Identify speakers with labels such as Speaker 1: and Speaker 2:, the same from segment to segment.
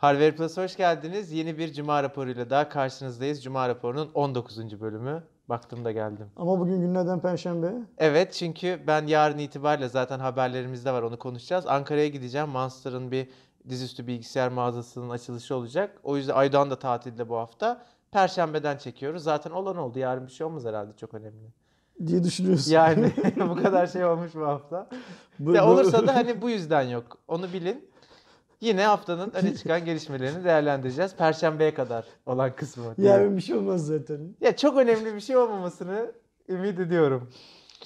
Speaker 1: Harvard Plus'a hoş geldiniz. Yeni bir Cuma raporuyla daha karşınızdayız. Cuma raporunun 19. bölümü. Baktım da geldim.
Speaker 2: Ama bugün günlerden perşembe.
Speaker 1: Evet çünkü ben yarın itibariyle zaten haberlerimizde var onu konuşacağız. Ankara'ya gideceğim. Monster'ın bir dizüstü bilgisayar mağazasının açılışı olacak. O yüzden Aydoğan da tatilde bu hafta. Perşembeden çekiyoruz. Zaten olan oldu. Yarın bir şey olmaz herhalde çok önemli.
Speaker 2: diye düşünüyorsun.
Speaker 1: Yani bu kadar şey olmuş bu hafta.
Speaker 2: Bu- bu-
Speaker 1: olursa da hani bu yüzden yok. Onu bilin. Yine haftanın öne çıkan gelişmelerini değerlendireceğiz. Perşembeye kadar olan kısmı.
Speaker 2: Yarın bir şey olmaz zaten.
Speaker 1: Ya çok önemli bir şey olmamasını ümit ediyorum.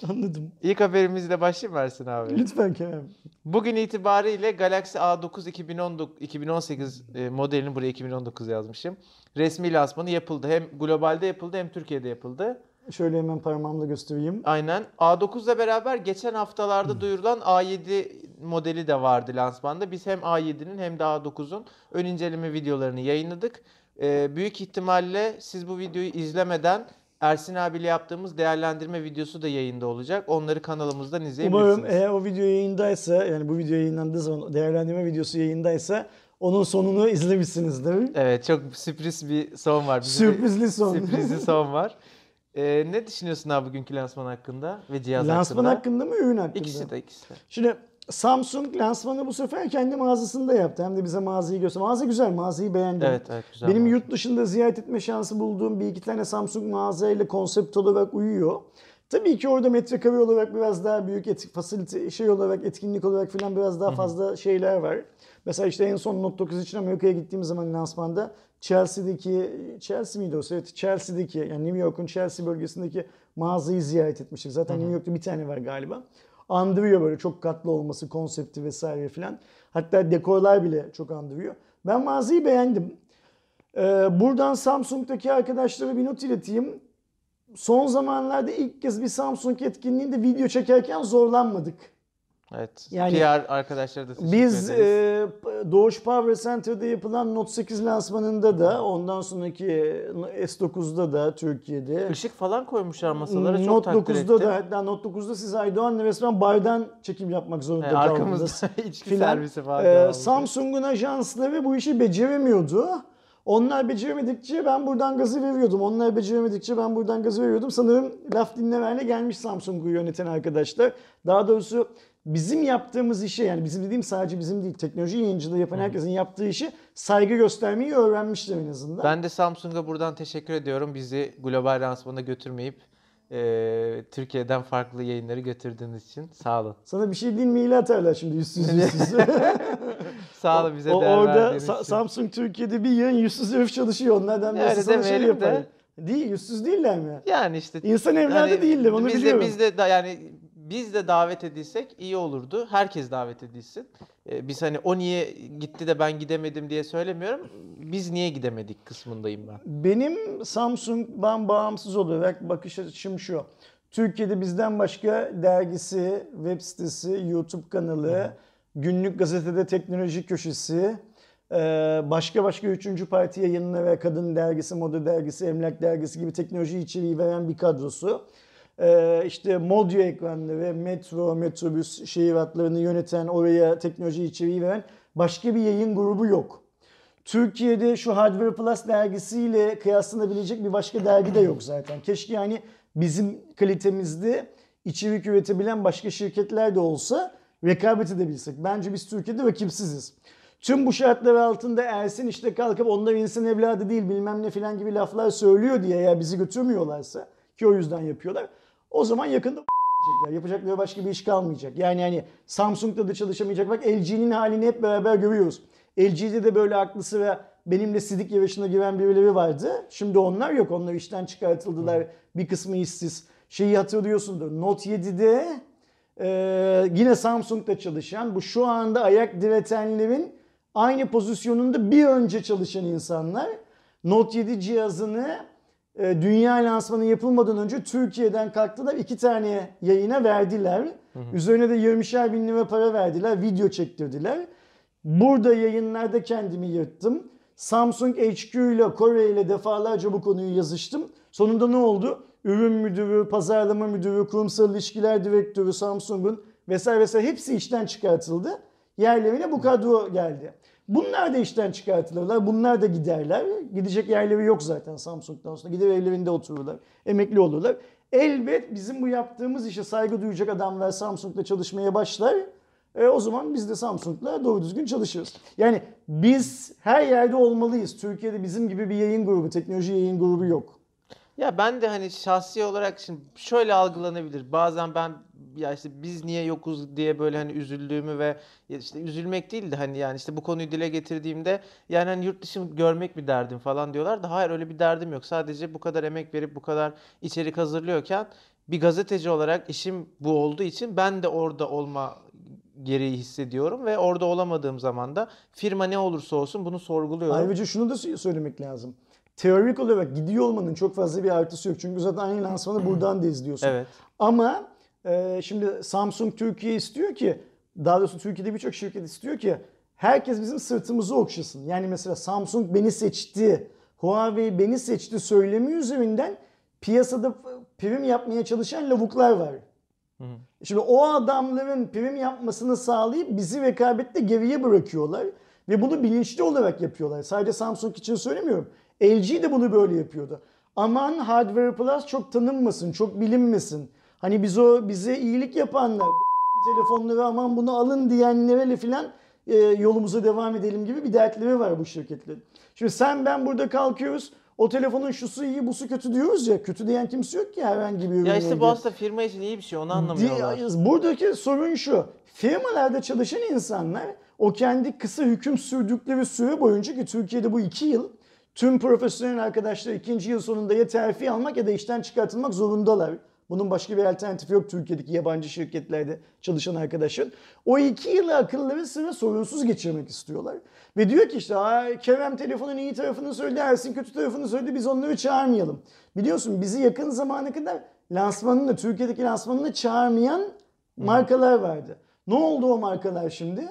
Speaker 2: Anladım.
Speaker 1: İlk haberimizle başlayayım Ersin abi.
Speaker 2: Lütfen Kerem.
Speaker 1: Bugün itibariyle Galaxy A9 2019, 2018 e, modelinin buraya 2019 yazmışım. Resmi lansmanı yapıldı. Hem globalde yapıldı hem Türkiye'de yapıldı.
Speaker 2: Şöyle hemen parmağımla göstereyim.
Speaker 1: Aynen. A9'la beraber geçen haftalarda duyurulan A7 modeli de vardı lansmanda. Biz hem A7'nin hem de A9'un ön inceleme videolarını yayınladık. Ee, büyük ihtimalle siz bu videoyu izlemeden Ersin abiyle yaptığımız değerlendirme videosu da yayında olacak. Onları kanalımızdan izleyebilirsiniz.
Speaker 2: Umarım eğer o video yayındaysa yani bu video yayınlandığı zaman değerlendirme videosu yayındaysa onun sonunu izlemişsinizdir.
Speaker 1: Evet çok sürpriz bir son var. Bize
Speaker 2: Sürprizli son.
Speaker 1: Sürprizli son var. Ee, ne düşünüyorsun abi bugünkü lansman hakkında ve cihaz
Speaker 2: Lansman
Speaker 1: hakkında?
Speaker 2: hakkında mı ürün hakkında?
Speaker 1: İkisi de ikisi de.
Speaker 2: Şimdi Samsung lansmanı bu sefer kendi mağazasında yaptı. Hem de bize mağazayı gösterdi. Mağaza güzel, mağazayı beğendim.
Speaker 1: Evet evet güzel.
Speaker 2: Benim
Speaker 1: var.
Speaker 2: yurt dışında ziyaret etme şansı bulduğum bir iki tane Samsung mağazayla konsept olarak uyuyor. Tabii ki orada metrekare olarak biraz daha büyük etki, fasilite şey olarak, etkinlik olarak falan biraz daha fazla şeyler var. Mesela işte en son Note 9 için Amerika'ya gittiğim zaman lansmanda Chelsea'deki, Chelsea miydi o? Evet, Chelsea'deki yani New York'un Chelsea bölgesindeki mağazayı ziyaret etmiştik. Zaten New York'ta bir tane var galiba. Andırıyor böyle çok katlı olması, konsepti vesaire filan. Hatta dekorlar bile çok andırıyor. Ben mağazayı beğendim. Ee, buradan Samsung'daki arkadaşlara bir not ileteyim. Son zamanlarda ilk kez bir Samsung etkinliğinde video çekerken zorlanmadık.
Speaker 1: Evet.
Speaker 2: Yani
Speaker 1: PR arkadaşlara da teşekkür
Speaker 2: Biz
Speaker 1: ederiz.
Speaker 2: e, Doğuş Power Center'da yapılan Note 8 lansmanında da ondan sonraki S9'da da Türkiye'de
Speaker 1: Işık falan koymuşlar masalara çok
Speaker 2: Note
Speaker 1: takdir
Speaker 2: 9'da
Speaker 1: ettim.
Speaker 2: da hatta Note 9'da siz Aydoğan'la resmen bardan çekim yapmak zorunda
Speaker 1: He,
Speaker 2: kaldınız.
Speaker 1: arkamızda içki
Speaker 2: filan.
Speaker 1: servisi falan.
Speaker 2: Ee. Samsung'un ajansları bu işi beceremiyordu. Onlar beceremedikçe ben buradan gazı veriyordum. Onlar beceremedikçe ben buradan gazı veriyordum. Sanırım laf dinlemeyle gelmiş Samsung'u yöneten arkadaşlar. Daha doğrusu bizim yaptığımız işe yani bizim dediğim sadece bizim değil teknoloji yayıncılığı yapan herkesin yaptığı işi saygı göstermeyi öğrenmişler en azından.
Speaker 1: Ben de Samsung'a buradan teşekkür ediyorum. Bizi global lansmana götürmeyip e, Türkiye'den farklı yayınları götürdüğünüz için. Sağ olun.
Speaker 2: Sana bir şey diyeyim mail atarlar şimdi yüzsüz yüzsüz.
Speaker 1: Sağ olun bize
Speaker 2: O-
Speaker 1: değer
Speaker 2: orada Sa-
Speaker 1: için.
Speaker 2: Samsung Türkiye'de bir yığın yüzsüz herif çalışıyor. Onlardan birisi sana şey
Speaker 1: demeyelim de.
Speaker 2: yapar. Değil, yüzsüz değiller mi?
Speaker 1: Yani işte
Speaker 2: İnsan evladı
Speaker 1: hani
Speaker 2: değiller, onu
Speaker 1: biz
Speaker 2: biliyorum.
Speaker 1: De, biz de da, yani biz de davet edilsek iyi olurdu. Herkes davet edilsin. Ee, biz hani o niye gitti de ben gidemedim diye söylemiyorum. Biz niye gidemedik kısmındayım ben.
Speaker 2: Benim Samsung'dan bağımsız olarak bakış açım şu. Türkiye'de bizden başka dergisi, web sitesi, YouTube kanalı, günlük gazetede teknoloji köşesi, e, başka başka üçüncü parti yayınları, kadın dergisi, moda dergisi, emlak dergisi gibi teknoloji içeriği veren bir kadrosu. E, işte modyo ekranları, metro, metrobüs şehir hatlarını yöneten, oraya teknoloji içeriği veren başka bir yayın grubu yok. Türkiye'de şu Hardware Plus dergisiyle kıyaslanabilecek bir başka dergi de yok zaten. Keşke yani bizim kalitemizde içerik üretebilen başka şirketler de olsa rekabet edebilsek. Bence biz Türkiye'de rakipsiziz. Tüm bu şartlar altında Ersin işte kalkıp onlar insan evladı değil bilmem ne filan gibi laflar söylüyor diye ya bizi götürmüyorlarsa ki o yüzden yapıyorlar. O zaman yakında yapacaklar. Yapacakları başka bir iş kalmayacak. Yani hani Samsung'da da çalışamayacak. Bak LG'nin halini hep beraber görüyoruz. LG'de de böyle aklı sıra benimle sidik yarışına giren birileri vardı. Şimdi onlar yok. Onlar işten çıkartıldılar. Bir kısmı işsiz. Şeyi hatırlıyorsundur. Note 7'de e, yine Samsung'da çalışan bu şu anda ayak diretenlerin aynı pozisyonunda bir önce çalışan insanlar Note 7 cihazını dünya lansmanı yapılmadan önce Türkiye'den kalktılar. iki tane yayına verdiler. Üzerine de 20'şer bin lira para verdiler. Video çektirdiler. Burada yayınlarda kendimi yırttım. Samsung HQ ile Kore ile defalarca bu konuyu yazıştım. Sonunda ne oldu? Ürün müdürü, pazarlama müdürü, kurumsal ilişkiler direktörü Samsung'un vesaire vesaire hepsi işten çıkartıldı. Yerlerine bu kadro geldi. Bunlar da işten çıkartılırlar. Bunlar da giderler. Gidecek yerleri yok zaten Samsung'dan sonra. Gider evlerinde otururlar. Emekli olurlar. Elbet bizim bu yaptığımız işe saygı duyacak adamlar Samsung'da çalışmaya başlar. E, o zaman biz de Samsung'la doğru düzgün çalışırız. Yani biz her yerde olmalıyız. Türkiye'de bizim gibi bir yayın grubu, teknoloji yayın grubu yok.
Speaker 1: Ya ben de hani şahsi olarak şimdi şöyle algılanabilir. Bazen ben ya işte biz niye yokuz diye böyle hani üzüldüğümü ve işte üzülmek değil de hani yani işte bu konuyu dile getirdiğimde yani hani yurt dışı görmek bir derdim falan diyorlar da hayır öyle bir derdim yok. Sadece bu kadar emek verip bu kadar içerik hazırlıyorken bir gazeteci olarak işim bu olduğu için ben de orada olma gereği hissediyorum ve orada olamadığım zaman da firma ne olursa olsun bunu sorguluyorum.
Speaker 2: Ayrıca şunu da söylemek lazım. Teorik olarak gidiyor olmanın çok fazla bir artısı yok. Çünkü zaten aynı lansmanı buradan da izliyorsun.
Speaker 1: Evet.
Speaker 2: Ama e, şimdi Samsung Türkiye istiyor ki, daha doğrusu Türkiye'de birçok şirket istiyor ki herkes bizim sırtımızı okşasın. Yani mesela Samsung beni seçti, Huawei beni seçti söylemi üzerinden piyasada prim yapmaya çalışan lavuklar var. Şimdi o adamların prim yapmasını sağlayıp bizi rekabette geriye bırakıyorlar. Ve bunu bilinçli olarak yapıyorlar. Sadece Samsung için söylemiyorum. LG de bunu böyle yapıyordu. Aman Hardware Plus çok tanınmasın, çok bilinmesin. Hani biz o bize iyilik yapanlar, telefonları aman bunu alın diyenlere filan e, yolumuza devam edelim gibi bir dertleri var bu şirketlerin. Şimdi sen ben burada kalkıyoruz. O telefonun şusu iyi, busu kötü diyoruz ya. Kötü diyen kimse yok ki herhangi bir ürün.
Speaker 1: Ya işte bu aslında firma için iyi bir şey onu anlamıyorlar.
Speaker 2: Di- Buradaki sorun şu. Firmalarda çalışan insanlar o kendi kısa hüküm sürdükleri süre boyunca ki Türkiye'de bu iki yıl tüm profesyonel arkadaşlar ikinci yıl sonunda ya terfi almak ya da işten çıkartılmak zorundalar. Bunun başka bir alternatifi yok Türkiye'deki yabancı şirketlerde çalışan arkadaşlar. O iki yılı akılları sıra sorunsuz geçirmek istiyorlar. Ve diyor ki işte "Aa, Kerem telefonun iyi tarafını söyledi, Ersin kötü tarafını söyledi biz onları çağırmayalım. Biliyorsun bizi yakın zamana kadar lansmanını, Türkiye'deki lansmanını çağırmayan markalar vardı. Ne oldu o markalar şimdi?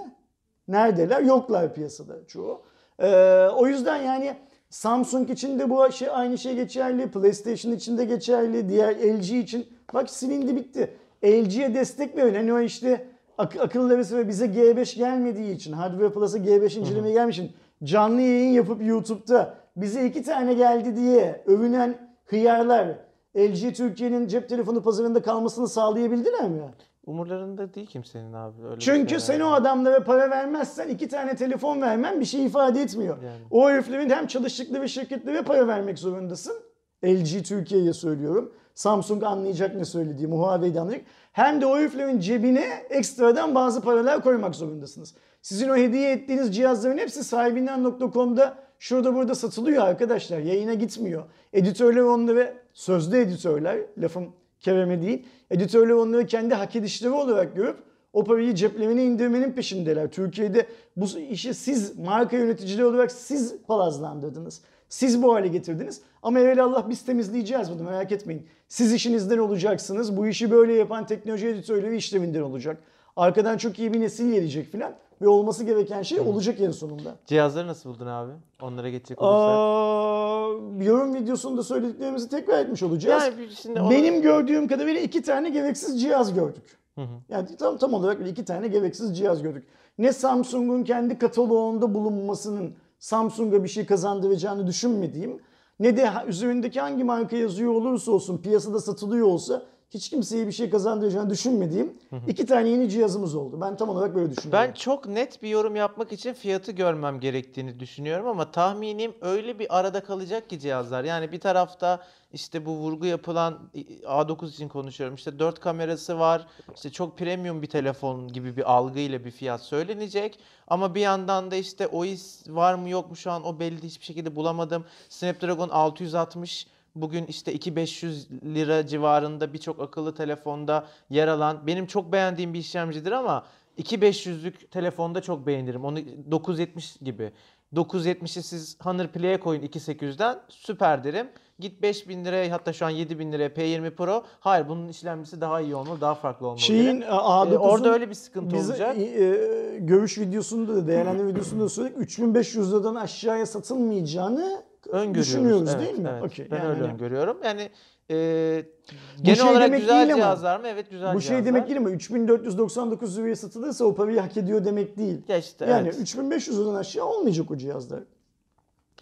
Speaker 2: Neredeler? Yoklar piyasada çoğu. Ee, o yüzden yani Samsung için de bu şey aynı şey geçerli. PlayStation için de geçerli. Diğer LG için. Bak silindi bitti. LG'ye destek verin. Hani o işte ak- akıllı ve bize G5 gelmediği için, Hardware Plus'a G5 incelemeye gelmiş için canlı yayın yapıp YouTube'da bize iki tane geldi diye övünen hıyarlar LG Türkiye'nin cep telefonu pazarında kalmasını sağlayabildiler mi?
Speaker 1: Umurlarında değil kimsenin abi. Öyle
Speaker 2: Çünkü
Speaker 1: şey
Speaker 2: sen
Speaker 1: yani.
Speaker 2: o adamlara para vermezsen iki tane telefon vermen bir şey ifade etmiyor.
Speaker 1: Yani.
Speaker 2: O heriflerin hem çalıştıkları şirketlere para vermek zorundasın. LG Türkiye'ye söylüyorum. Samsung anlayacak ne söylediğimi, Huawei de anlayacak. Hem de o heriflerin cebine ekstradan bazı paralar koymak zorundasınız. Sizin o hediye ettiğiniz cihazların hepsi sahibinden.com'da şurada burada satılıyor arkadaşlar. Yayına gitmiyor. Editörler onları, sözde editörler, lafım Kerem'e değil. Editörler onları kendi hak edişleri olarak görüp o parayı ceplerine indirmenin peşindeler. Türkiye'de bu işi siz marka yöneticileri olarak siz palazlandırdınız. Siz bu hale getirdiniz. Ama Allah biz temizleyeceğiz bunu merak etmeyin. Siz işinizden olacaksınız. Bu işi böyle yapan teknoloji editörleri işleminden olacak. Arkadan çok iyi bir nesil gelecek filan. Ve olması gereken şey olacak en sonunda.
Speaker 1: Cihazları nasıl buldun abi? Onlara geçecek olursak.
Speaker 2: Aa, yorum videosunda söylediklerimizi tekrar etmiş olacağız.
Speaker 1: Yani şimdi onu-
Speaker 2: Benim gördüğüm kadarıyla iki tane gereksiz cihaz gördük. Yani tam tam olarak iki tane gereksiz cihaz gördük. Ne Samsung'un kendi kataloğunda bulunmasının Samsung'a bir şey kazandıracağını düşünmediğim ne de üzerindeki hangi marka yazıyor olursa olsun piyasada satılıyor olsa hiç kimseye bir şey kazandıracağını düşünmediğim iki tane yeni cihazımız oldu. Ben tam olarak böyle düşünüyorum.
Speaker 1: Ben çok net bir yorum yapmak için fiyatı görmem gerektiğini düşünüyorum ama tahminim öyle bir arada kalacak ki cihazlar. Yani bir tarafta işte bu vurgu yapılan A9 için konuşuyorum. İşte 4 kamerası var. İşte çok premium bir telefon gibi bir algıyla bir fiyat söylenecek. Ama bir yandan da işte OIS var mı yok mu şu an o belli hiçbir şekilde bulamadım. Snapdragon 660 Bugün işte 2500 lira civarında birçok akıllı telefonda yer alan benim çok beğendiğim bir işlemcidir ama 2500'lük telefonda çok beğenirim. Onu 970 gibi. 970'i siz Honor Play'e koyun 2800'den süper derim. Git 5000 liraya hatta şu an 7000 liraya P20 Pro. Hayır bunun işlemcisi daha iyi olmalı, daha farklı olmalı.
Speaker 2: Şeyin
Speaker 1: derim.
Speaker 2: A9'un
Speaker 1: Ee, orada öyle bir sıkıntı
Speaker 2: Biz
Speaker 1: olacak.
Speaker 2: e, görüş videosunda da değerlendirme videosunda da söyledik 3500 liradan aşağıya satılmayacağını
Speaker 1: öngörüyoruz.
Speaker 2: düşünüyoruz
Speaker 1: Evet,
Speaker 2: değil mi?
Speaker 1: evet.
Speaker 2: Okey,
Speaker 1: Ben
Speaker 2: yani
Speaker 1: öyle
Speaker 2: hani-
Speaker 1: öngörüyorum. Yani e, genel
Speaker 2: şey
Speaker 1: olarak güzel cihazlar mı? Evet güzel
Speaker 2: Bu şey
Speaker 1: cihazlar.
Speaker 2: demek değil mi? 3499 liraya satılırsa o parayı hak ediyor demek değil.
Speaker 1: Ya işte
Speaker 2: Yani
Speaker 1: evet.
Speaker 2: 3500 liradan aşağı olmayacak o cihazlar.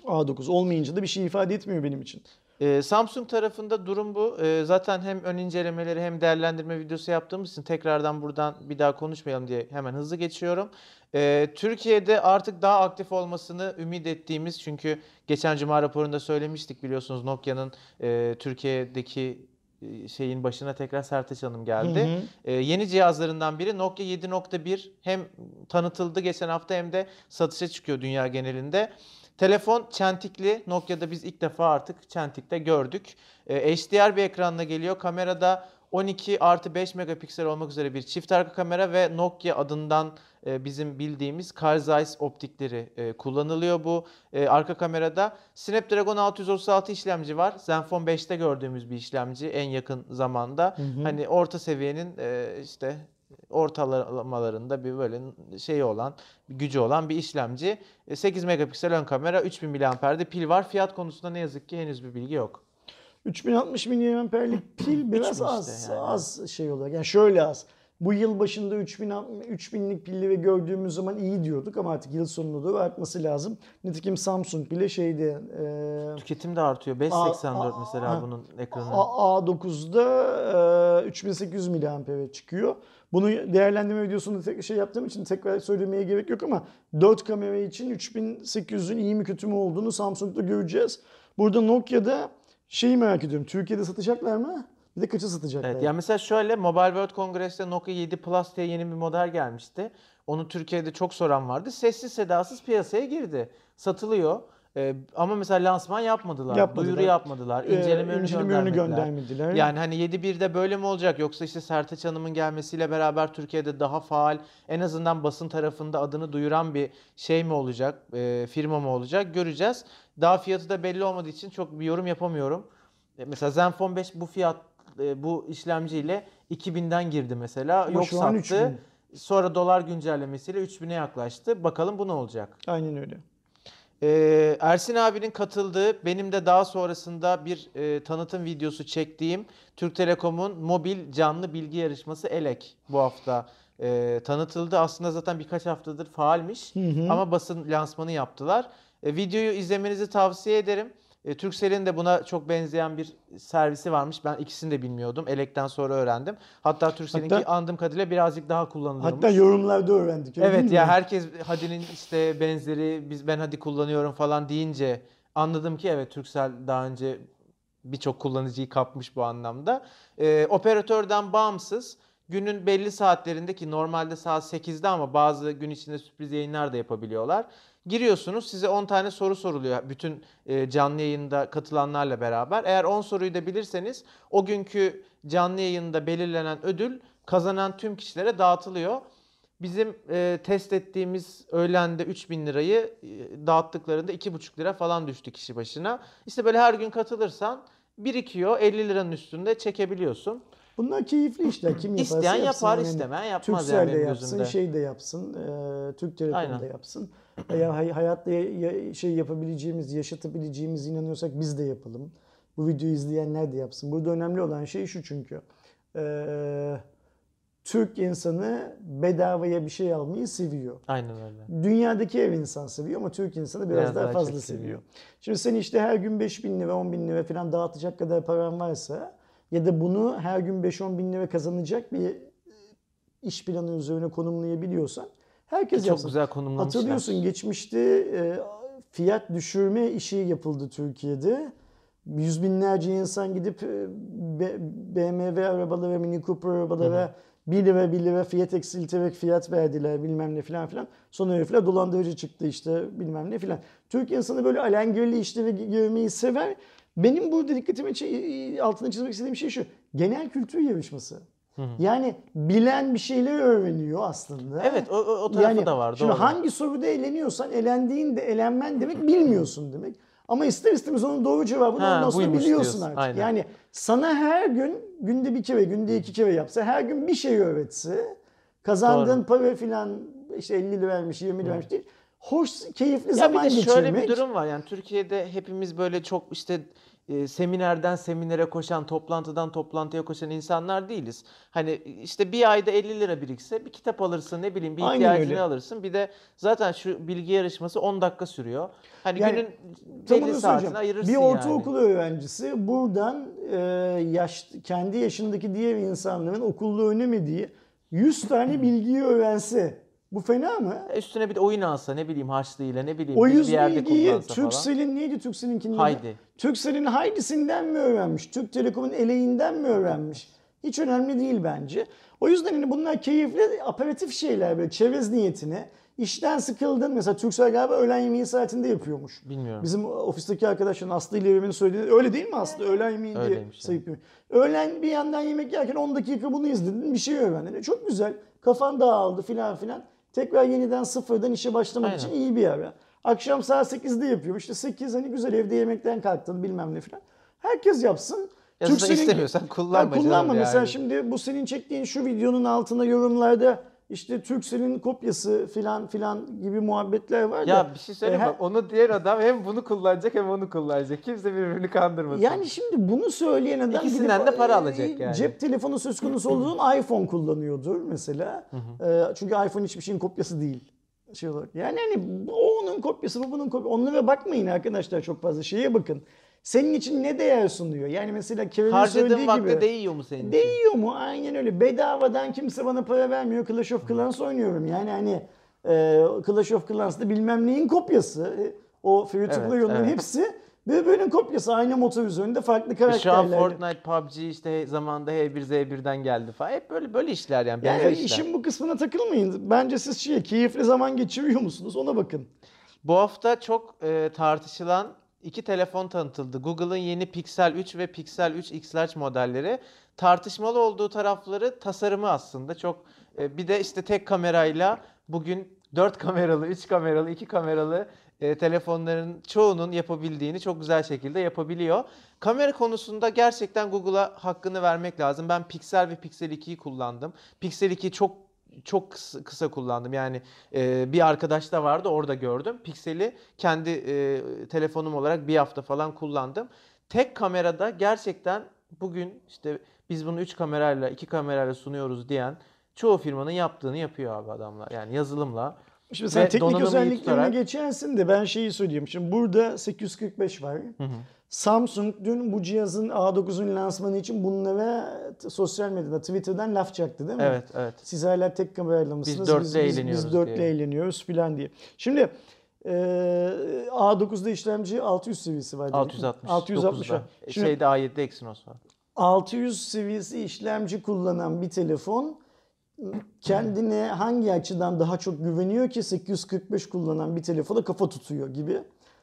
Speaker 2: A9 olmayınca da bir şey ifade etmiyor benim için.
Speaker 1: Ee, Samsung tarafında durum bu. Ee, zaten hem ön incelemeleri hem değerlendirme videosu yaptığımız için tekrardan buradan bir daha konuşmayalım diye hemen hızlı geçiyorum. Ee, Türkiye'de artık daha aktif olmasını ümit ettiğimiz çünkü geçen cuma raporunda söylemiştik biliyorsunuz Nokia'nın e, Türkiye'deki e, şeyin başına tekrar Sertaç Hanım geldi.
Speaker 2: Hı hı.
Speaker 1: Ee, yeni cihazlarından biri Nokia 7.1 hem tanıtıldı geçen hafta hem de satışa çıkıyor dünya genelinde. Telefon çentikli. Nokia'da biz ilk defa artık çentikte gördük. Ee, HDR bir ekranla geliyor. Kamerada 12 artı 5 megapiksel olmak üzere bir çift arka kamera ve Nokia adından e, bizim bildiğimiz Carl Zeiss optikleri e, kullanılıyor bu e, arka kamerada. Snapdragon 636 işlemci var. Zenfone 5'te gördüğümüz bir işlemci en yakın zamanda. Hani orta seviyenin e, işte ortalamalarında bir böyle şeyi olan, bir gücü olan bir işlemci. E, 8 megapiksel ön kamera, 3000 mAh'de pil var. Fiyat konusunda ne yazık ki henüz bir bilgi yok.
Speaker 2: 3060 mAh'lik pil biraz
Speaker 1: işte
Speaker 2: az
Speaker 1: yani.
Speaker 2: az şey olarak. Yani şöyle az. Bu yıl başında 3000 3000'lik pilleri gördüğümüz zaman iyi diyorduk ama artık yıl sonuna doğru artması lazım. Nitekim Samsung bile şeydi e,
Speaker 1: Tüketim de artıyor. 584 mesela
Speaker 2: a-
Speaker 1: bunun ekranı.
Speaker 2: A- A9'da e, 3800 mAh'e çıkıyor. Bunu değerlendirme videosunda tek şey yaptığım için tekrar söylemeye gerek yok ama 4 kamera için 3800'ün iyi mi kötü mü olduğunu Samsung'da göreceğiz. Burada Nokia'da şeyi merak ediyorum. Türkiye'de satacaklar mı? Bir de kaça satacaklar?
Speaker 1: Evet, yani mesela şöyle Mobile World Congress'te Nokia 7 Plus diye yeni bir model gelmişti. Onu Türkiye'de çok soran vardı. Sessiz sedasız piyasaya girdi. Satılıyor. Ee, ama mesela lansman yapmadılar.
Speaker 2: Yapmadılar.
Speaker 1: Duyuru yapmadılar.
Speaker 2: Ee,
Speaker 1: İnceleme ürünü
Speaker 2: inceleme ürünü
Speaker 1: göndermediler.
Speaker 2: göndermediler.
Speaker 1: Yani hani 7.1'de böyle mi olacak yoksa işte Sertaç Hanım'ın gelmesiyle beraber Türkiye'de daha faal en azından basın tarafında adını duyuran bir şey mi olacak, e, firma mı olacak göreceğiz. Daha fiyatı da belli olmadığı için çok bir yorum yapamıyorum. E, mesela Zenfone 5 bu fiyat e, bu işlemciyle 2000'den girdi mesela.
Speaker 2: Ama
Speaker 1: Yok sattı.
Speaker 2: 3000.
Speaker 1: Sonra dolar güncellemesiyle 3000'e yaklaştı. Bakalım bu ne olacak?
Speaker 2: Aynen öyle.
Speaker 1: Ee, Ersin abinin katıldığı, benim de daha sonrasında bir e, tanıtım videosu çektiğim Türk Telekom'un mobil canlı bilgi yarışması ELEK bu hafta e, tanıtıldı. Aslında zaten birkaç haftadır faalmiş ama basın lansmanı yaptılar. E, videoyu izlemenizi tavsiye ederim. E, Turkcell'in de buna çok benzeyen bir servisi varmış. Ben ikisini de bilmiyordum. Elek'ten sonra öğrendim. Hatta Turkcell'inki
Speaker 2: Hatta-
Speaker 1: andığım kadarıyla birazcık daha kullanılıyormuş.
Speaker 2: Hatta yorumlarda öğrendik.
Speaker 1: Evet
Speaker 2: mi?
Speaker 1: ya herkes Hadi'nin işte benzeri biz ben Hadi kullanıyorum falan deyince anladım ki evet Turkcell daha önce birçok kullanıcıyı kapmış bu anlamda. Ee, operatörden bağımsız günün belli saatlerinde ki normalde saat 8'de ama bazı gün içinde sürpriz yayınlar da yapabiliyorlar. Giriyorsunuz size 10 tane soru soruluyor bütün e, canlı yayında katılanlarla beraber. Eğer 10 soruyu da bilirseniz o günkü canlı yayında belirlenen ödül kazanan tüm kişilere dağıtılıyor. Bizim e, test ettiğimiz öğlende 3000 lirayı e, dağıttıklarında 2,5 lira falan düştü kişi başına. İşte böyle her gün katılırsan birikiyor 50 liranın üstünde çekebiliyorsun.
Speaker 2: Bunlar keyifli işler. Kim yaparsa
Speaker 1: İsteyen
Speaker 2: yapsın.
Speaker 1: yapar
Speaker 2: Yani
Speaker 1: istemeyen yapmaz yani
Speaker 2: Turkcell de yapsın,
Speaker 1: gözümde.
Speaker 2: şey de yapsın, e, Türk Telekom
Speaker 1: Aynen.
Speaker 2: da yapsın. Veya hay- hayatta ya- şey yapabileceğimiz, yaşatabileceğimiz inanıyorsak biz de yapalım. Bu videoyu izleyenler de yapsın. Burada önemli olan şey şu çünkü. e, Türk insanı bedavaya bir şey almayı seviyor.
Speaker 1: Aynen öyle.
Speaker 2: Dünyadaki ev insan seviyor ama Türk insanı biraz,
Speaker 1: Biraz
Speaker 2: daha,
Speaker 1: daha
Speaker 2: fazla seviyor.
Speaker 1: seviyor.
Speaker 2: Şimdi sen işte her gün 5 bin lira 10 bin lira falan dağıtacak kadar paran varsa ya da bunu her gün 5-10 bin lira kazanacak bir iş planı üzerine konumlayabiliyorsan herkes
Speaker 1: Çok
Speaker 2: yapsın.
Speaker 1: güzel konumlamışlar.
Speaker 2: Hatırlıyorsun geçmişte e, fiyat düşürme işi yapıldı Türkiye'de. Yüz binlerce insan gidip e, BMW arabalara, Mini Cooper arabalara 1 lira 1 lira fiyat eksilterek fiyat verdiler bilmem ne filan filan. Sonra herifler dolandırıcı çıktı işte bilmem ne filan. Türk insanı böyle alengirli işleri görmeyi sever. Benim burada dikkatimi altına çizmek istediğim şey şu. Genel kültür yarışması. Yani bilen bir şeyler öğreniyor aslında.
Speaker 1: Evet o, o, o tarafı da var.
Speaker 2: Şimdi
Speaker 1: doğru.
Speaker 2: hangi soruda eğleniyorsan elendiğin de elenmen demek bilmiyorsun demek. Ama ister istemez onun doğru cevabını
Speaker 1: Ha,
Speaker 2: ondan sonra biliyorsun
Speaker 1: diyorsun,
Speaker 2: artık.
Speaker 1: aynen.
Speaker 2: Yani sana her gün günde bir kere, günde iki kere yapsa, her gün bir şey öğretse, kazandığın para filan işte 50 lira vermiş, 20 lira vermiş değil. Hoş, keyifli
Speaker 1: Ya bir
Speaker 2: zaman
Speaker 1: de şöyle
Speaker 2: geçirmek.
Speaker 1: bir durum var. Yani Türkiye'de hepimiz böyle çok işte e, seminerden seminere koşan, toplantıdan toplantıya koşan insanlar değiliz. Hani işte bir ayda 50 lira birikse bir kitap alırsın, ne bileyim bir
Speaker 2: Aynen
Speaker 1: ihtiyacını
Speaker 2: öyle.
Speaker 1: alırsın. Bir de zaten şu bilgi yarışması 10 dakika sürüyor. Hani
Speaker 2: Yani
Speaker 1: günün belli saatini
Speaker 2: söyleyeceğim.
Speaker 1: ayırırsın
Speaker 2: Bir
Speaker 1: yani.
Speaker 2: ortaokul öğrencisi buradan e, yaş, kendi yaşındaki diğer insanların okulda öğrenemediği 100 tane bilgiyi öğrense bu fena mı?
Speaker 1: Üstüne bir de oyun alsa ne bileyim harçlığıyla ne bileyim
Speaker 2: O
Speaker 1: bir
Speaker 2: 100
Speaker 1: yerde
Speaker 2: bilgiyi
Speaker 1: kullansa falan.
Speaker 2: Turkcell'in neydi Turkcell'inkinin? adı?
Speaker 1: Haydi.
Speaker 2: Turkcell'in Haydi'sinden mi öğrenmiş? Türk Telekom'un eleğinden mi öğrenmiş? Hiç önemli değil bence. O yüzden hani bunlar keyifli, aperatif şeyler böyle çerez niyetine. İşten sıkıldın. Mesela Turkcell galiba öğlen yemeği saatinde yapıyormuş.
Speaker 1: Bilmiyorum.
Speaker 2: Bizim ofisteki arkadaşların Aslı ile Evim'in söylediği öyle değil mi Aslı? Öğlen yemeği diye
Speaker 1: Öyleymiş
Speaker 2: sayıp Öğlen bir yandan yemek yerken 10 dakika bunu izledin bir şey öğrendin. E, Çok güzel. Kafan dağıldı filan filan. Tekrar yeniden sıfırdan işe başlamak
Speaker 1: Aynen.
Speaker 2: için iyi bir ara. Akşam saat 8'de yapıyorum. İşte 8 hani güzel evde yemekten kalktın bilmem ne filan. Herkes yapsın.
Speaker 1: Ya
Speaker 2: Türkcell'in-
Speaker 1: zaten istemiyorsan kullanma
Speaker 2: Ya kullanma. Mesela
Speaker 1: yani.
Speaker 2: şimdi bu senin çektiğin şu videonun altına yorumlarda işte Turkcell'in kopyası filan filan gibi muhabbetler var da.
Speaker 1: Ya bir şey söyleyeyim
Speaker 2: E,
Speaker 1: bak onu diğer adam hem bunu kullanacak hem onu kullanacak. Kimse birbirini kandırmasın.
Speaker 2: Yani şimdi bunu söyleyen adam
Speaker 1: İkisinden
Speaker 2: gidip,
Speaker 1: de para
Speaker 2: e,
Speaker 1: alacak yani.
Speaker 2: Cep telefonu söz konusu olduğu zaman iPhone kullanıyordur mesela. E, çünkü iPhone hiçbir şeyin kopyası değil. Şey olarak. Yani hani o onun kopyası bu bunun kopyası. Onlara bakmayın arkadaşlar çok fazla. Şeye bakın. Senin için ne değer sunuyor? Yani mesela Kevin'in
Speaker 1: Harcadığın
Speaker 2: söylediği gibi.
Speaker 1: değiyor mu senin için?
Speaker 2: Değiyor mu? Aynen öyle. Bedavadan kimse bana para vermiyor. Clash of Clans oynuyorum. Yani hani e, Clash of Clans'ta bilmem neyin kopyası. E, O free to
Speaker 1: Evet,
Speaker 2: play oyunların
Speaker 1: evet.
Speaker 2: hepsi birbirinin kopyası. Aynı motor üzerinde farklı
Speaker 1: E Şu an. Fortnite, PUBG işte zamanında H1Z1'den geldi falan. Hep böyle böyle işler yani.
Speaker 2: Yani
Speaker 1: işler.
Speaker 2: işin bu kısmına takılmayın. Bence siz şey, keyifli zaman geçiriyor musunuz? Ona bakın.
Speaker 1: Bu hafta çok e, tartışılan iki telefon tanıtıldı. Google'ın yeni Pixel 3 ve Pixel 3 X modelleri. Tartışmalı olduğu tarafları tasarımı aslında çok e, bir de işte tek kamerayla bugün 4 kameralı, 3 kameralı, 2 kameralı e, telefonların çoğunun yapabildiğini çok güzel şekilde yapabiliyor. Kamera konusunda gerçekten Google'a hakkını vermek lazım. Ben Pixel ve Pixel 2'yi kullandım. Pixel 2 çok çok kısa, kısa kullandım. Yani e, bir arkadaş da vardı orada gördüm. Pixel'i kendi e, telefonum olarak bir hafta falan kullandım. Tek kamerada gerçekten bugün işte biz bunu 3 kamerayla 2 kamerayla sunuyoruz diyen çoğu firmanın yaptığını yapıyor abi adamlar. Yani yazılımla.
Speaker 2: Şimdi sen teknik özelliklerine
Speaker 1: tutarak-
Speaker 2: geçersin de ben şeyi söyleyeyim. Şimdi burada 845 var. Samsung dün bu cihazın A9'un lansmanı için bunlara sosyal medyada Twitter'dan laf çaktı değil mi?
Speaker 1: Evet, evet.
Speaker 2: Siz hala tek kamerayla mısınız?
Speaker 1: dörtle
Speaker 2: biz,
Speaker 1: eğleniyoruz
Speaker 2: Biz dörtle
Speaker 1: diye.
Speaker 2: eğleniyoruz filan diye. Şimdi e, A9'da işlemci 600 seviyesi var. dedik mi?
Speaker 1: 660.
Speaker 2: 660 var.
Speaker 1: 9'da.
Speaker 2: Şimdi
Speaker 1: Şeyde A7'de Exynos var.
Speaker 2: 600 seviyesi işlemci kullanan bir telefon kendine hangi açıdan daha çok güveniyor ki 845 kullanan bir telefona kafa tutuyor gibi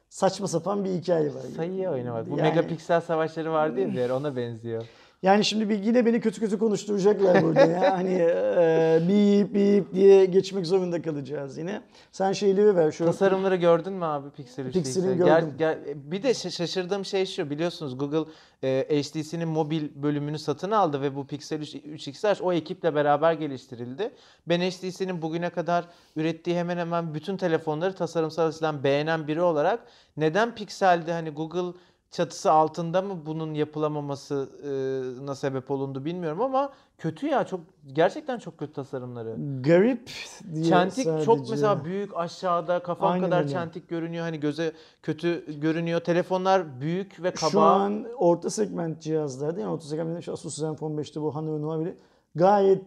Speaker 2: saçma sapan bir hikaye var.
Speaker 1: Sayıya oynamak. Bu
Speaker 2: Yani-
Speaker 1: megapiksel savaşları vardı ya ona benziyor.
Speaker 2: Yani şimdi bir yine beni kötü kötü konuşturacaklar burada ya. Hani e, bip bip diye geçmek zorunda kalacağız yine. Sen şeyleri ver şu.
Speaker 1: Tasarımları gördün mü abi Pixel 3'te?
Speaker 2: Pixel'i gördüm.
Speaker 1: bir de şa- şaşırdığım şey şu biliyorsunuz Google e, HTC'nin mobil bölümünü satın aldı ve bu Pixel 3, 3 XL o ekiple beraber geliştirildi. Ben HTC'nin bugüne kadar ürettiği hemen hemen bütün telefonları tasarımsal açıdan beğenen biri olarak neden Pixel'de hani Google çatısı altında mı bunun yapılamamasına sebep olundu bilmiyorum ama kötü ya çok gerçekten çok kötü tasarımları.
Speaker 2: Garip diye
Speaker 1: Çentik çok
Speaker 2: sadece.
Speaker 1: mesela büyük aşağıda kafam
Speaker 2: Aynen
Speaker 1: kadar
Speaker 2: öyle.
Speaker 1: çentik görünüyor. Hani göze kötü görünüyor. Telefonlar büyük ve kaba.
Speaker 2: Şu an orta segment cihazlarda yani orta segment şu Asus Zenfone 5'te bu Honor Nova bile gayet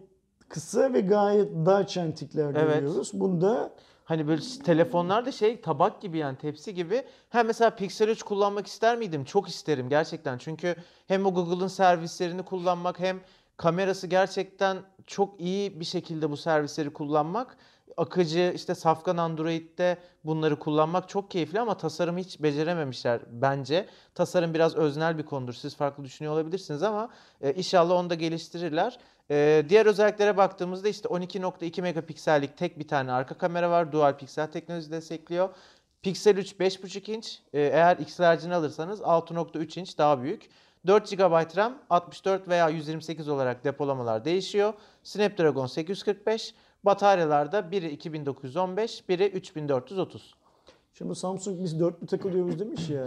Speaker 2: kısa ve gayet dar çentikler
Speaker 1: Evet.
Speaker 2: görüyoruz. Bunda
Speaker 1: Hani böyle telefonlar da şey tabak gibi yani tepsi gibi. Ha mesela Pixel 3 kullanmak ister miydim? Çok isterim gerçekten. Çünkü hem o Google'ın servislerini kullanmak hem kamerası gerçekten çok iyi bir şekilde bu servisleri kullanmak. Akıcı işte safkan Android'de bunları kullanmak çok keyifli ama tasarımı hiç becerememişler bence. Tasarım biraz öznel bir konudur. Siz farklı düşünüyor olabilirsiniz ama e, inşallah onu da geliştirirler. E, diğer özelliklere baktığımızda işte 12.2 megapiksellik tek bir tane arka kamera var. Dual piksel teknolojisi destekliyor. Pixel 3 5.5 inç. E, eğer XLR'cini alırsanız 6.3 inç daha büyük. 4 GB RAM, 64 veya 128 olarak depolamalar değişiyor. Snapdragon 845. Bataryalarda biri 2915, biri 3430.
Speaker 2: Şimdi Samsung biz dörtlü takılıyoruz demiş ya.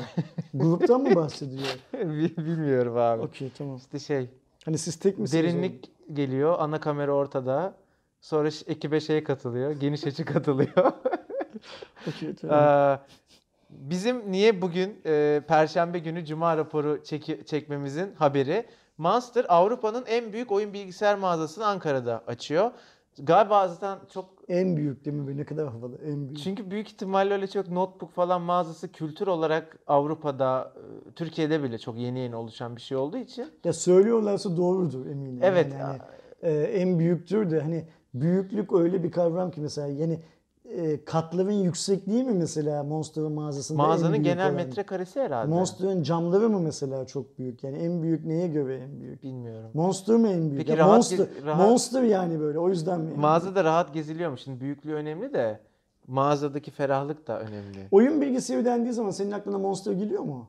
Speaker 2: Gruptan mı bahsediyor?
Speaker 1: Bilmiyorum abi.
Speaker 2: Okey tamam.
Speaker 1: İşte şey
Speaker 2: Hani siz tek misiniz?
Speaker 1: derinlik geliyor. Ana kamera ortada. Sonra ekibe şey katılıyor. Geniş açı katılıyor.
Speaker 2: Okey tamam.
Speaker 1: Ee, bizim niye bugün e, Perşembe günü Cuma raporu çeki- çekmemizin haberi Monster Avrupa'nın en büyük oyun bilgisayar mağazasını Ankara'da açıyor. Galiba zaten çok
Speaker 2: En büyük değil mi? Ne kadar havalı. En büyük.
Speaker 1: çünkü büyük ihtimalle öyle çok notebook falan mağazası kültür olarak Avrupa'da, e, Türkiye'de bile çok yeni yeni oluşan bir şey olduğu için.
Speaker 2: Ya söylüyorlarsa doğrudur eminim.
Speaker 1: Evet.
Speaker 2: Yani hani, e, en büyüktür de hani büyüklük öyle bir kavram ki mesela yani e, katların yüksekliği mi mesela Monster'ın mağazasında
Speaker 1: Mağazanın genel
Speaker 2: olan?
Speaker 1: metrekaresi herhalde.
Speaker 2: Monster'ın camları mı mesela çok büyük? Yani en büyük neye göre en büyük?
Speaker 1: Bilmiyorum.
Speaker 2: Monster mı en büyük?
Speaker 1: Peki
Speaker 2: Ya
Speaker 1: rahat
Speaker 2: Monster,
Speaker 1: rahat-
Speaker 2: Monster yani böyle o yüzden mi?
Speaker 1: Mağazada rahat geziliyor mu? Şimdi büyüklüğü önemli de mağazadaki ferahlık da önemli.
Speaker 2: Oyun bilgisayarı dendiği zaman senin aklına Monster geliyor mu?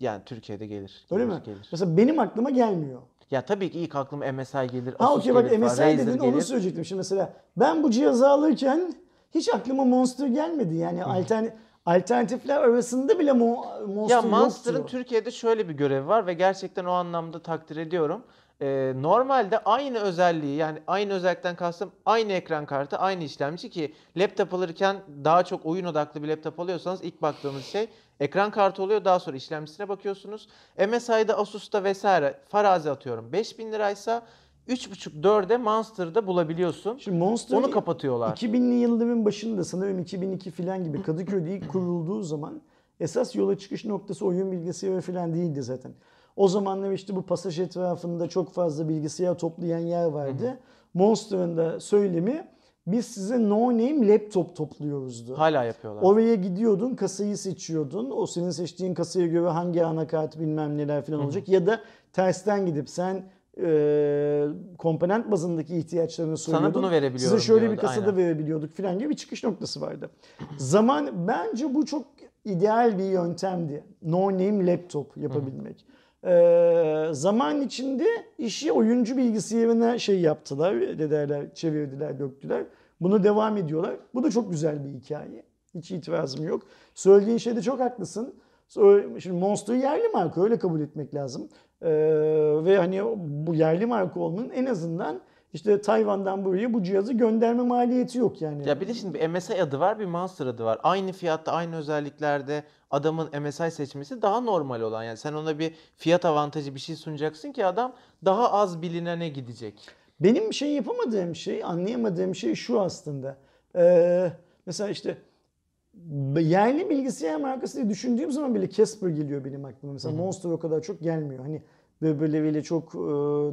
Speaker 1: Yani Türkiye'de gelir.
Speaker 2: Öyle
Speaker 1: gelir,
Speaker 2: mi?
Speaker 1: Gelir.
Speaker 2: Mesela benim aklıma gelmiyor.
Speaker 1: Ya tabii ki ilk aklıma MSI gelir,
Speaker 2: Ha okey bak MSI dedin onu söyleyecektim. Şimdi mesela ben bu cihazı alırken hiç aklıma Monster gelmedi. Yani altern alternatifler arasında bile Mo- Monster
Speaker 1: Ya Monster'ın
Speaker 2: yoktu.
Speaker 1: Türkiye'de şöyle bir görevi var ve gerçekten o anlamda takdir ediyorum. Ee, normalde aynı özelliği yani aynı özellikten kastım aynı ekran kartı, aynı işlemci ki laptop alırken daha çok oyun odaklı bir laptop alıyorsanız ilk baktığınız şey ekran kartı oluyor. Daha sonra işlemcisine bakıyorsunuz. MSI'da, Asus'ta vesaire farazi atıyorum 5000 liraysa 3.5-4'e Monster'da bulabiliyorsun.
Speaker 2: Şimdi Monster
Speaker 1: Onu kapatıyorlar.
Speaker 2: 2000'li yılların başında sanırım 2002 falan gibi Kadıköy'de ilk kurulduğu zaman esas yola çıkış noktası oyun bilgisayarı falan değildi zaten. O zamanlar işte bu pasaj etrafında çok fazla bilgisayar toplayan yer vardı. Monster'ın da söylemi biz size no name laptop topluyoruzdu.
Speaker 1: Hala yapıyorlar.
Speaker 2: Oraya gidiyordun, kasayı seçiyordun. O senin seçtiğin kasaya göre hangi anakart bilmem neler falan olacak. Ya da tersten gidip sen e, komponent bazındaki ihtiyaçlarını soruyordun.
Speaker 1: bunu verebiliyorum
Speaker 2: Size şöyle bir
Speaker 1: diyordu,
Speaker 2: kasada
Speaker 1: aynen.
Speaker 2: verebiliyorduk falan gibi bir çıkış noktası vardı. Zaman bence bu çok ideal bir yöntemdi. No name laptop yapabilmek. E, zaman içinde işi oyuncu bilgisayarına şey yaptılar, ne derler, çevirdiler, döktüler. Bunu devam ediyorlar. Bu da çok güzel bir hikaye. Hiç itirazım yok. Söylediğin şeyde çok haklısın. Şimdi Monster yerli marka öyle kabul etmek lazım. Ee, ve hani bu yerli marka olmanın en azından işte Tayvan'dan buraya bu cihazı gönderme maliyeti yok yani.
Speaker 1: Ya bir de şimdi bir MSI adı var, bir Monster adı var. Aynı fiyatta, aynı özelliklerde adamın MSI seçmesi daha normal olan. Yani sen ona bir fiyat avantajı bir şey sunacaksın ki adam daha az bilinene gidecek.
Speaker 2: Benim şey yapamadığım şey, anlayamadığım şey şu aslında. Ee, mesela işte yerli bilgisayar markası diye düşündüğüm zaman bile Casper geliyor benim aklıma. Mesela Monster o kadar çok gelmiyor. Hani böyle çok e,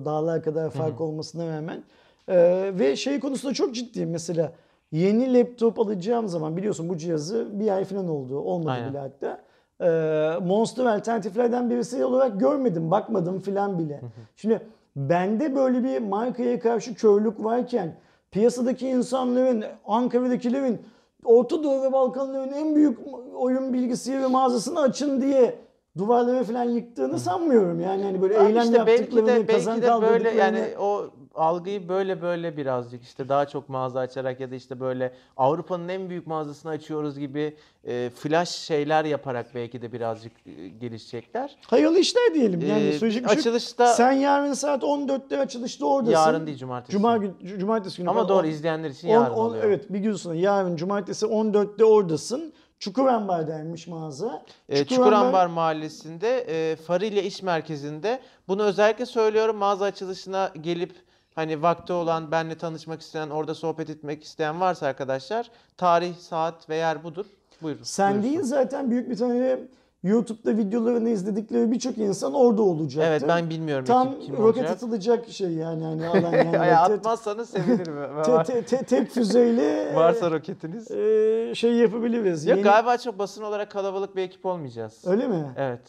Speaker 2: dağlar kadar fark olmasına rağmen. E, ve şey konusunda çok ciddiyim mesela. Yeni laptop alacağım zaman biliyorsun bu cihazı bir ay falan oldu. Olmadı
Speaker 1: Aynen.
Speaker 2: bile hatta. E, Monster alternatiflerden birisi olarak görmedim, bakmadım filan bile. Şimdi bende böyle bir markaya karşı körlük varken piyasadaki insanların, Ankara'dakilerin Orta Doğu ve Balkanların en büyük oyun bilgisayarı mağazasını açın diye duvarları falan yıktığını sanmıyorum. Yani hani böyle
Speaker 1: Abi
Speaker 2: eylem
Speaker 1: işte belki
Speaker 2: yaptıklarını,
Speaker 1: de
Speaker 2: kazan
Speaker 1: belki de böyle yani o algıyı böyle böyle birazcık işte daha çok mağaza açarak ya da işte böyle Avrupa'nın en büyük mağazasını açıyoruz gibi e, flash şeyler yaparak belki de birazcık e, gelişecekler.
Speaker 2: Hayırlı işler diyelim. Yani
Speaker 1: Ee,
Speaker 2: söyleyecek bir şey
Speaker 1: açılışta
Speaker 2: Sen yarın saat 14'te açılışta oradasın.
Speaker 1: yarın değil cumartesi.
Speaker 2: Cuma gün, cu- cumartesi günü.
Speaker 1: Ama
Speaker 2: falan.
Speaker 1: doğru
Speaker 2: On-
Speaker 1: izleyenler için
Speaker 2: on-
Speaker 1: yarın
Speaker 2: on-
Speaker 1: oluyor.
Speaker 2: Evet bir gün sonra yarın cumartesi 14'te oradasın. Çukurambar'daymış mağaza.
Speaker 1: E, Çukurambar Mahallesi'nde e, Farilya İş Merkezi'nde bunu özellikle söylüyorum mağaza açılışına gelip hani vakti olan benle tanışmak isteyen orada sohbet etmek isteyen varsa arkadaşlar tarih saat ve yer budur. Buyurun.
Speaker 2: Sen
Speaker 1: buyursun.
Speaker 2: değil zaten büyük bir tane YouTube'da videolarını izledikleri birçok insan orada olacak.
Speaker 1: Evet ben bilmiyorum
Speaker 2: Tam
Speaker 1: kim, kim
Speaker 2: roket
Speaker 1: olacak.
Speaker 2: atılacak şey yani hani alan yani.
Speaker 1: Ay, atmazsanız sevinirim.
Speaker 2: te- te- te- tek füzeyle
Speaker 1: Varsa roketiniz.
Speaker 2: e, şey yapabiliriz.
Speaker 1: Yok
Speaker 2: Yeni-
Speaker 1: galiba çok basın olarak kalabalık bir ekip olmayacağız.
Speaker 2: Öyle mi?
Speaker 1: Evet.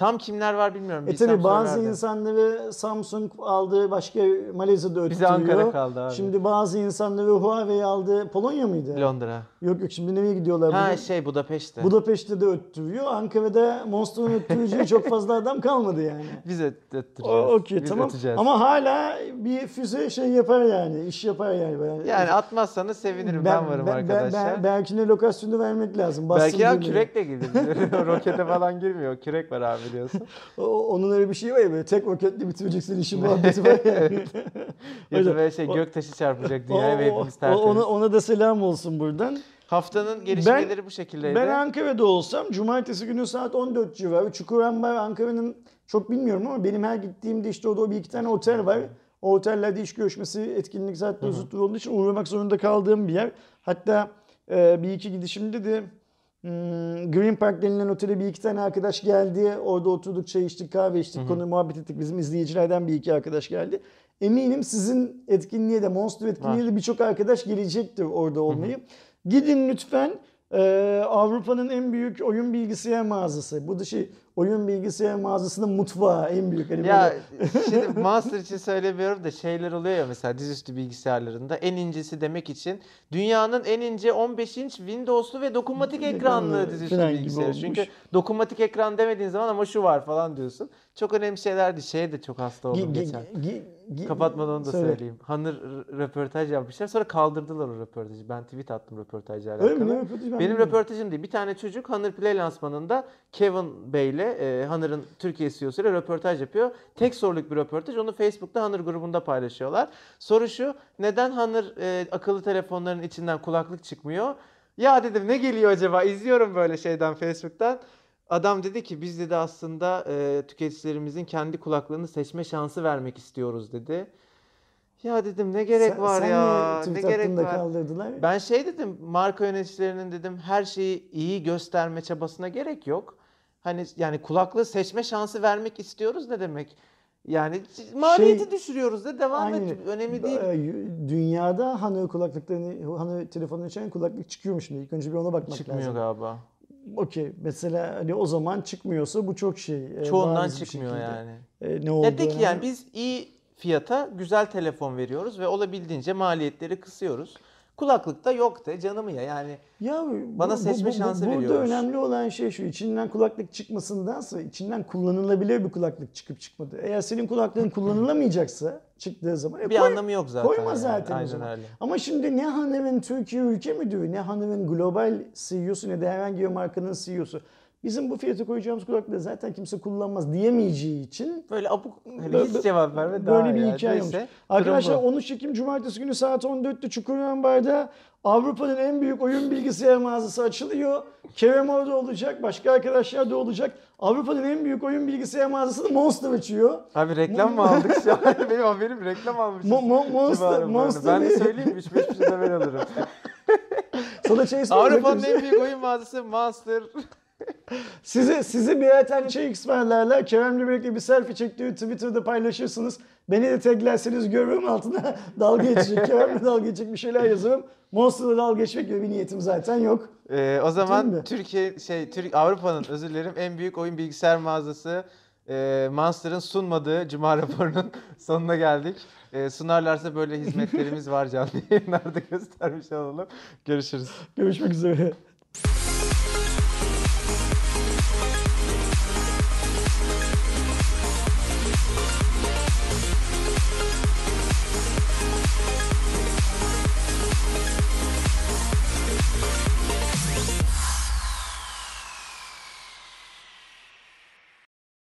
Speaker 1: Tam kimler var bilmiyorum.
Speaker 2: E tabi bazı insanları Samsung aldı başka Malezya'da öttürüyor.
Speaker 1: Bize Ankara kaldı abi.
Speaker 2: Şimdi bazı insanları Huawei aldı. Polonya mıydı?
Speaker 1: Londra.
Speaker 2: Yok yok şimdi nereye gidiyorlar?
Speaker 1: Ha
Speaker 2: bugün?
Speaker 1: şey Budapeşte.
Speaker 2: Budapeşte de öttürüyor. Ankara'da Monster'ın öttürücüğü çok fazla adam kalmadı yani.
Speaker 1: Biz öttüreceğiz.
Speaker 2: Okey tamam.
Speaker 1: öteceğiz.
Speaker 2: Ama hala bir füze şey yapar yani. iş yapar yani. Ben-
Speaker 1: Yani atmazsanız sevinirim ben, varım
Speaker 2: ben-
Speaker 1: arkadaşlar.
Speaker 2: Ben, Berkin'e lokasyonu vermek lazım. Bassın
Speaker 1: Belki ya kürekle gelir. Rokete falan girmiyor. Kürek var abi biliyorsun.
Speaker 2: O- onun öyle bir şeyi var ya böyle tek roketle bitireceksin işi muhabbeti var.
Speaker 1: Ya
Speaker 2: Öyle.
Speaker 1: da böyle şey göktaşı çarpacak dünyaya ve hepimiz tertemiz.
Speaker 2: ona, ona da selam olsun buradan.
Speaker 1: Haftanın gelişmeleri bu şekildeydi.
Speaker 2: Ben Ankara'da olsam cumartesi günü saat 14 civarı Çukurambar Ankara'nın çok bilmiyorum ama benim her gittiğimde işte orada bir iki tane otel var. O otellerde iş görüşmesi, etkinlik saatleri uzun olduğu için uğramak zorunda kaldığım bir yer. Hatta e, bir iki gidişimde de hmm, Green Park denilen otele bir iki tane arkadaş geldi. Orada oturduk, çay içtik, kahve içtik, konu muhabbet ettik. Bizim izleyicilerden bir iki arkadaş geldi. Eminim sizin etkinliğe de, Monster etkinliğe de birçok arkadaş gelecektir orada olmayı. Gidin lütfen. Ee, Avrupa'nın en büyük oyun bilgisayar mağazası. Bu da şey oyun bilgisayar mağazasının mutfağı en büyük. Hani
Speaker 1: Ya
Speaker 2: böyle-
Speaker 1: şimdi Monster için söylemiyorum da şeyler oluyor ya mesela dizüstü bilgisayarlarında en incesi demek için dünyanın en ince 15 inç Windows'lu ve dokunmatik ekranlı dizüstü bilgisayarı. Çünkü dokunmatik ekran demediğin zaman ama şu var falan diyorsun. Çok önemli şeylerdi. Şeye de çok hasta oldum
Speaker 2: gi-
Speaker 1: geçen.
Speaker 2: gi- gi-
Speaker 1: Kapatmadan onu da
Speaker 2: Söyle.
Speaker 1: söyleyeyim. Hanır röportaj yapmışlar. Sonra kaldırdılar o röportajı. Ben tweet attım röportajla
Speaker 2: Öyle mi?
Speaker 1: alakalı.
Speaker 2: Röportajı ben
Speaker 1: Benim
Speaker 2: bilmiyorum.
Speaker 1: röportajım değil. Bir tane çocuk Hanır Play lansmanında Kevin Bey'le e, Hanır'ın Türkiye CEO'suyla röportaj yapıyor. Tek soruluk bir röportaj. Onu Facebook'ta Hanır grubunda paylaşıyorlar. Soru şu. Neden Hanır e, akıllı telefonların içinden kulaklık çıkmıyor? Ya dedim ne geliyor acaba? İzliyorum böyle şeyden Facebook'tan. Adam dedi ki biz dedi aslında e, tüketicilerimizin kendi kulaklığını seçme şansı vermek istiyoruz dedi. Ya dedim ne gerek
Speaker 2: Sen-
Speaker 1: var
Speaker 2: sen
Speaker 1: ya? Ne gerek var?
Speaker 2: kaldırdılar?
Speaker 1: Ben şey dedim marka yöneticilerinin dedim her şeyi iyi gösterme çabasına gerek yok. Hani yani kulaklığı seçme şansı vermek istiyoruz ne demek? Yani maliyeti
Speaker 2: Şey-
Speaker 1: düşürüyoruz da devam
Speaker 2: Aynen.
Speaker 1: et. Önemli değil.
Speaker 2: Dünyada Hanı kulaklıklarını, Hanı telefonun içine kulaklık çıkıyor mu şimdi? İlk önce bir ona bakmak
Speaker 1: Çıkmıyor
Speaker 2: lazım.
Speaker 1: galiba.
Speaker 2: Okey. Mesela hani o zaman çıkmıyorsa bu çok şey. e,
Speaker 1: Çoğundan çıkmıyor yani.
Speaker 2: E, ne oldu?
Speaker 1: Ya de ki yani biz iyi fiyata güzel telefon veriyoruz ve olabildiğince maliyetleri kısıyoruz. Kulaklıkta yok de canımı ya yani.
Speaker 2: Ya
Speaker 1: Bana seçme şansı
Speaker 2: Burada
Speaker 1: veriyormuş.
Speaker 2: önemli olan şey şu. içinden kulaklık çıkmasındansa içinden kullanılabilir bir kulaklık çıkıp çıkmadı. Eğer senin kulaklığın kullanılamayacaksa çıktığı zaman e,
Speaker 1: Bir
Speaker 2: koy-
Speaker 1: anlamı yok zaten.
Speaker 2: Koyma
Speaker 1: yani.
Speaker 2: zaten o
Speaker 1: Aynen
Speaker 2: zaman.
Speaker 1: öyle.
Speaker 2: Ama şimdi ne Hanev'in Türkiye ülke müdürü, ne Hanev'in global CEO'su ne de herhangi bir markanın CEO'su bizim bu fiyata koyacağımız kulaklığı zaten kimse kullanmaz diyemeyeceği için
Speaker 1: Böyle abuk hani
Speaker 2: Böyle-
Speaker 1: hiç cevap verme daha
Speaker 2: Böyle bir hikaye
Speaker 1: Neyse,
Speaker 2: olmuş. Arkadaşlar
Speaker 1: bu.
Speaker 2: 13 Ekim Cumartesi günü saat 14'te Çukurambar'da Avrupa'nın en büyük oyun bilgisayar mağazası açılıyor. Kerem orada olacak, başka arkadaşlar da olacak. Avrupa'nın en büyük oyun bilgisayar mağazasını Monster açıyor.
Speaker 1: Abi reklam mı aldık şu an? Benim haberim reklam almışız.
Speaker 2: Mo- mo- Monster- Monster.
Speaker 1: Ben de söyleyeyim 3-5 bir şey de ben alırım.
Speaker 2: Sana şey.
Speaker 1: Avrupa'nın en büyük oyun mağazası Monster.
Speaker 2: Size birer tane çay ısmarlarlar. Kerem'le birlikte bir selfie çektiği Twitter'da paylaşırsınız. Beni de taglerseniz görürüm altına dalga geçecek. Kerem'le dalga geçecek bir şeyler yazarım. Monster'la dalga geçmek gibi bir niyetim zaten yok.
Speaker 1: Ee, o zaman? Türkiye şey Türk Avrupa'nın özür dilerim en büyük oyun bilgisayar mağazası e, Monster'ın sunmadığı Cuma raporunun sonuna geldik. E, sunarlarsa böyle hizmetlerimiz var canlı yayınlarda göstermiş olalım. Görüşürüz.
Speaker 2: Görüşmek üzere.